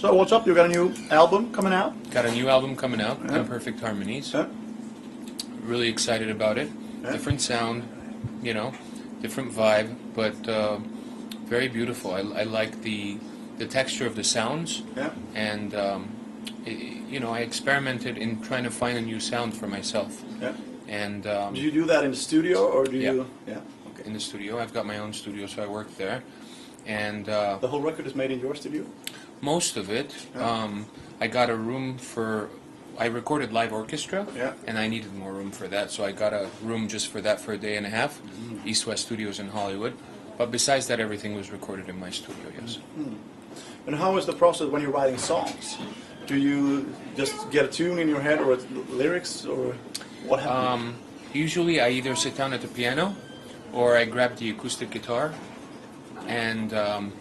So what's up? You got a new album coming out? Got a new album coming out, Yeah. Imperfect Harmonies. Yeah. Really excited about it. Yeah. Different sound, you know, different vibe, but uh, very beautiful. I, I like the the texture of the sounds, Yeah. and um, i you know, I experimented in trying to find a new sound for myself. Yeah. And um, Do you do that in the studio or do Yeah. you? Yeah. Okay. in the studio, I've got my own studio, so I work there. And uh, The whole record is made in your studio. Most of it, Yeah. um, I got a room for. I recorded live orchestra, Yeah. and I needed more room for that, so I got a room just for that for a day and a half. Mm-hmm. East West Studios in Hollywood. But besides that, everything was recorded in my studio. Yes. And how is the process when you're writing songs? Do you just get a tune in your head or lyrics or what happens? Um, usually, I either sit down at the piano, or I grab the acoustic guitar, and um,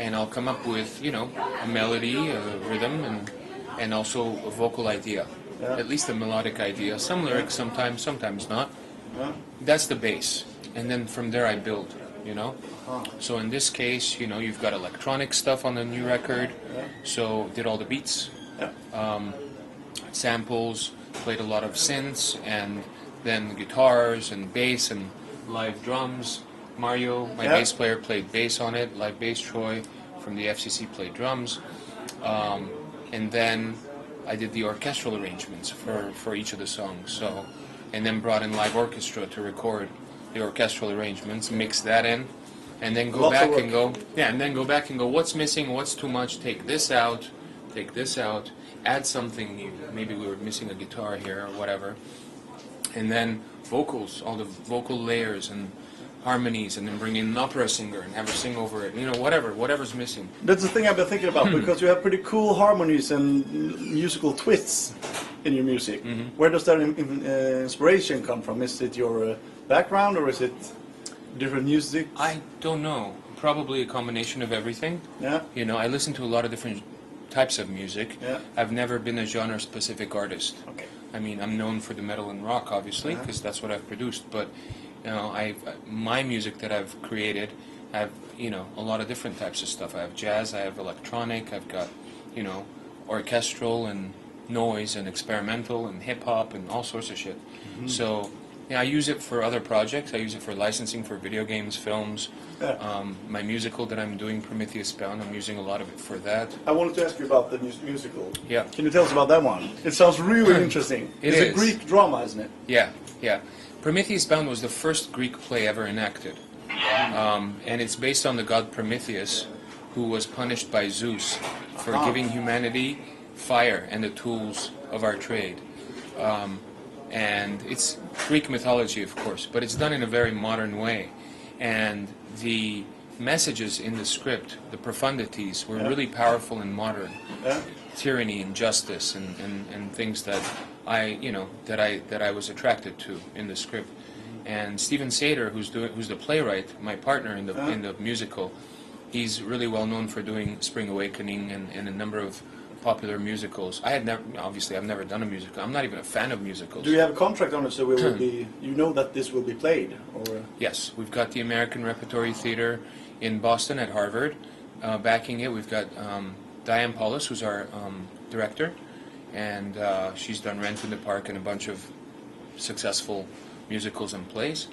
and I'll come up with you know a melody, a rhythm, and and also a vocal idea, Yeah. at least a melodic idea. Some lyrics, sometimes, sometimes not. Yeah. That's the base, and then from there I build. You know. Ah. So in this case, you know, you've got electronic stuff on the new record. Yeah. So did all the beats, um, samples, played a lot of synths, and then guitars and bass and live drums. Mario, my Yeah. bass player, played bass on it. Live bass Troy from the FCC played drums, um, and then I did the orchestral arrangements for, for each of the songs. So, and then brought in live orchestra to record the orchestral arrangements, mix that in, and then go Lots back and go yeah, and then go back and go. What's missing? What's too much? Take this out. Take this out. Add something new. Maybe we were missing a guitar here or whatever. And then vocals, all the vocal layers and harmonies, and then bring in an opera singer and have her sing over it. You know, whatever, whatever's missing. That's the thing I've been thinking about Hmm. because you have pretty cool harmonies and musical twists in your music. Mm-hmm. Where does that in, in, uh, inspiration come from? Is it your uh, background or is it different music? I don't know. Probably a combination of everything. Yeah. You know, I listen to a lot of different types of music. Yeah. I've never been a genre-specific artist. Okay. I mean, I'm known for the metal and rock, obviously, Uh-huh. because that's what I've produced. But you know, I my music that I've created, I have you know a lot of different types of stuff. I have jazz, I have electronic, I've got you know orchestral and noise and experimental and hip hop and all sorts of shit. Mm-hmm. So yeah, I use it for other projects. I use it for licensing for video games, films. Yeah. Um, my musical that I'm doing, Prometheus Bound, I'm using a lot of it for that. I wanted to ask you about the mus- musical. Yeah. Can you tell us about that one? It sounds really interesting. It it's a. Greek drama, isn't it? Yeah, yeah. Prometheus Bound was the first Greek play ever enacted. Um, and it's based on the god Prometheus, who was punished by Zeus for Ah. giving humanity fire and the tools of our trade. Um, and it's Greek mythology, of course, but it's done in a very modern way. And the messages in the script, the profundities, were Yeah. really powerful and modern Yeah. tyranny and justice and, and, and things that I you know that I that I was attracted to in the script. And Steven Sater, who's doing who's the playwright, my partner in the Uh-huh. in the musical, he's really well known for doing Spring Awakening and, and a number of popular musicals. I had never obviously I've never done a musical. I'm not even a fan of musicals. Do you have a contract on it so we will be? You know that this will be played, or Yes, we've got the American Repertory Theater in Boston at Harvard uh, backing it. We've got um, Diane Paulus, who's our um, director, and uh, she's done Rent in the Park and a bunch of successful musicals and plays.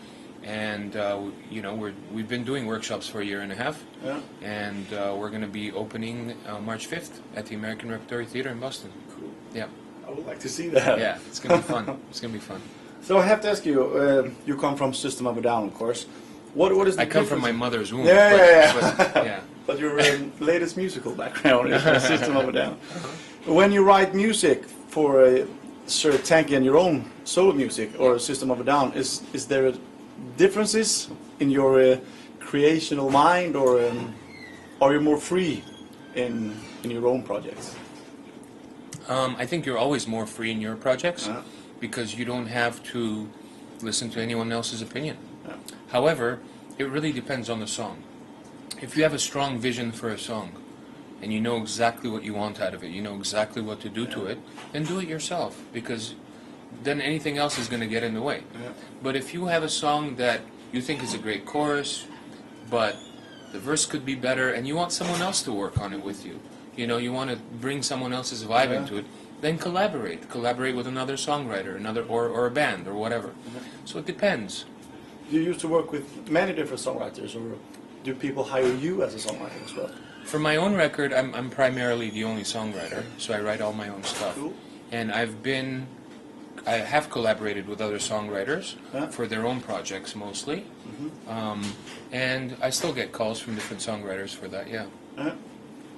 And uh, you know, we're, we've been doing workshops for a year and a half, yeah. and uh, we're going to be opening uh, March 5th at the American Repertory Theater in Boston. Cool. Yeah, I would like to see that. yeah, it's going to be fun. It's going to be fun. So I have to ask you. Uh, you come from System of a Down, of course. What what is the I come from my mother's womb. Yeah, but, yeah, yeah. but, yeah. But your um, latest musical background is from System of a Down. When you write music for uh, Sir Tanky and your own solo music or System of a Down, is is there differences in your uh, creational mind, or um, are you more free in in your own projects? Um, I think you're always more free in your projects Uh, because you don't have to listen to anyone else's opinion. Yeah. However, it really depends on the song. If you have a strong vision for a song and you know exactly what you want out of it, you know exactly what to do to it, then do it yourself because then anything else is going to get in the way. Yeah. But if you have a song that you think is a great chorus, but the verse could be better and you want someone else to work on it with you, You know, you want to bring someone else's vibe Yeah. into it. Then collaborate. Collaborate with another songwriter, another or, or a band or whatever. So it depends. You used to work with many different songwriters, or do people hire you as a songwriter as well? For my own record, I'm, I'm primarily the only songwriter, so I write all my own stuff. Cool. And I've been, I have collaborated with other songwriters. Mm-hmm. for their own projects mostly. Um, and I still get calls from different songwriters for that, yeah. Uh,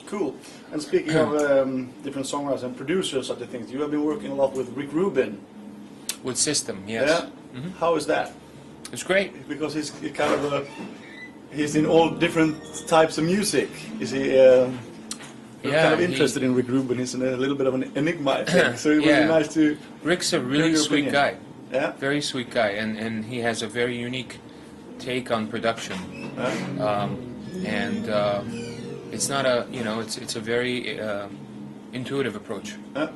cool. And speaking of um, different songwriters and producers of the things, you have been working a lot with Rick Rubin. With System, yes. Yeah. How is that? It's great. Because he's kind of a, he's in all different types of music. Is he? Um, I'm Yeah, kind of he- interested in Rick Rubin. He's a little bit of an enigma, I think. so it would Yeah. be nice to. Rick's a really sweet opinion. guy. Yeah. Very sweet guy, and, and he has a very unique take on production. Uh, Um, and uh, it's not a, you know, it's, it's a very uh, intuitive approach uh,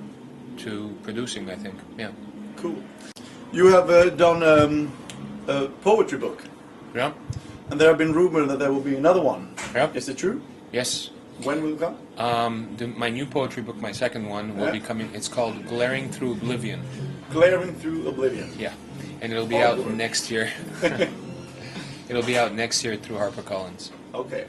to producing, I think. Yeah. cool. You have uh, done um, a poetry book, Yeah. and there have been rumors that there will be another one. Yep. Is it true? Yes. When will it come? Um, the, my new poetry book, my second one, will Yeah. be coming. It's called Glaring Through Oblivion. Glaring through oblivion. Yeah, and it'll be All out next year. it'll be out next year through HarperCollins. Okay.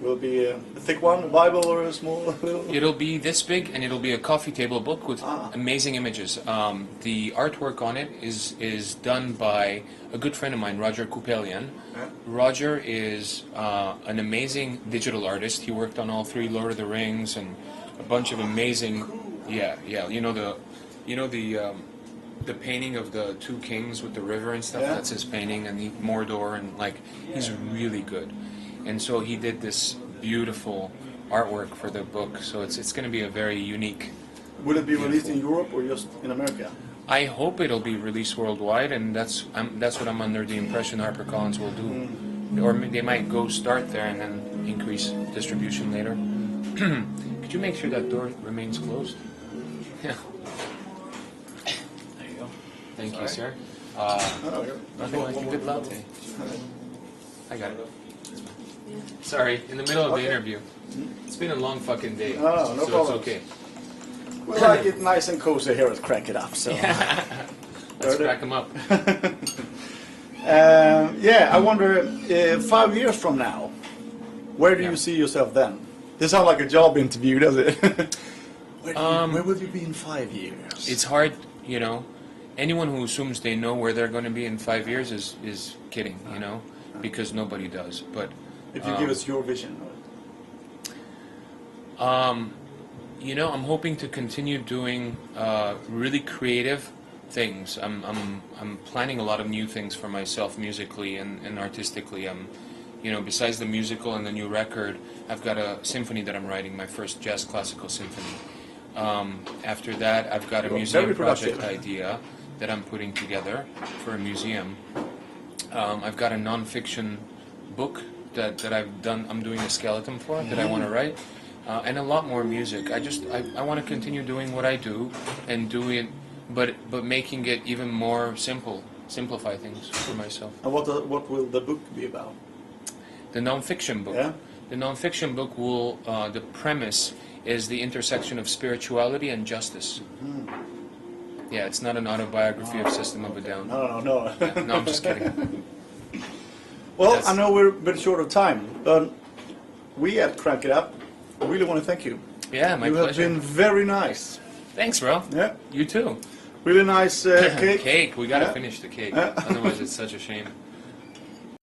Will it be a, thick one, a Bible, or a small? It'll be this big, and it'll be a coffee table book with Ah. amazing images. Um, the artwork on it is is done by a good friend of mine, Roger Kupelian. Yeah. Roger is uh, an amazing digital artist. He worked on all three Lord of the Rings and a bunch of amazing. Yeah, yeah. You know the, you know the. Um, the painting of the two kings with the river and stuff Yeah. that's his painting and the Mordor and like he's really good and so he did this beautiful artwork for the book so it's it's going to be a very unique Will it be released in Europe or just in America? I hope it'll be released worldwide and that's I'm, that's what I'm under the impression HarperCollins will do or they might go start there and then increase distribution later could you make sure that door remains closed yeah There you go. thank you sir uh, Oh. Nothing like a good latte. I got it. Sorry, in the middle of the interview. It's been a long fucking day. No, no so problem. it's okay. We like it nice and cozy here at Crank It Up. So, Let's Heard it. crack them up. um, yeah, I wonder uh, five years from now, where do Yeah. you see yourself then? This sounds like a job interview, does it? where, do you- Um, where will you be in five years? It's hard, you know. Anyone who assumes they know where they're going to be in five years is, is kidding, you know, because nobody does. But if you um, give us your vision. Um, you know, I'm hoping to continue doing uh, really creative things. I'm, I'm, I'm planning a lot of new things for myself musically and, and artistically. I'm, you know, besides the musical and the new record, I've got a symphony that I'm writing, my first jazz classical symphony. Um, after that, I've got a Well, museum project idea that I'm putting together for a museum. Um, I've got a nonfiction book that, that I've done. I'm doing a skeleton for that I want to write, uh, and a lot more music. I just I, I want to continue doing what I do and doing, it, but but making it even more simple, simplify things for myself. And what, the, what will the book be about? The nonfiction book. Yeah? The nonfiction book will uh, the premise is the intersection of spirituality and justice. Yeah, it's not an autobiography of System of a Down. No, no, no. No, I'm just kidding. Well, That's- I know we're a bit short of time, but we at Crank It Up really want to thank you. Yeah, my you pleasure. have been very nice. Thanks, bro. Yeah, You too. really nice uh, cake. We gotta Yeah. finish the cake. Otherwise, it's such a shame.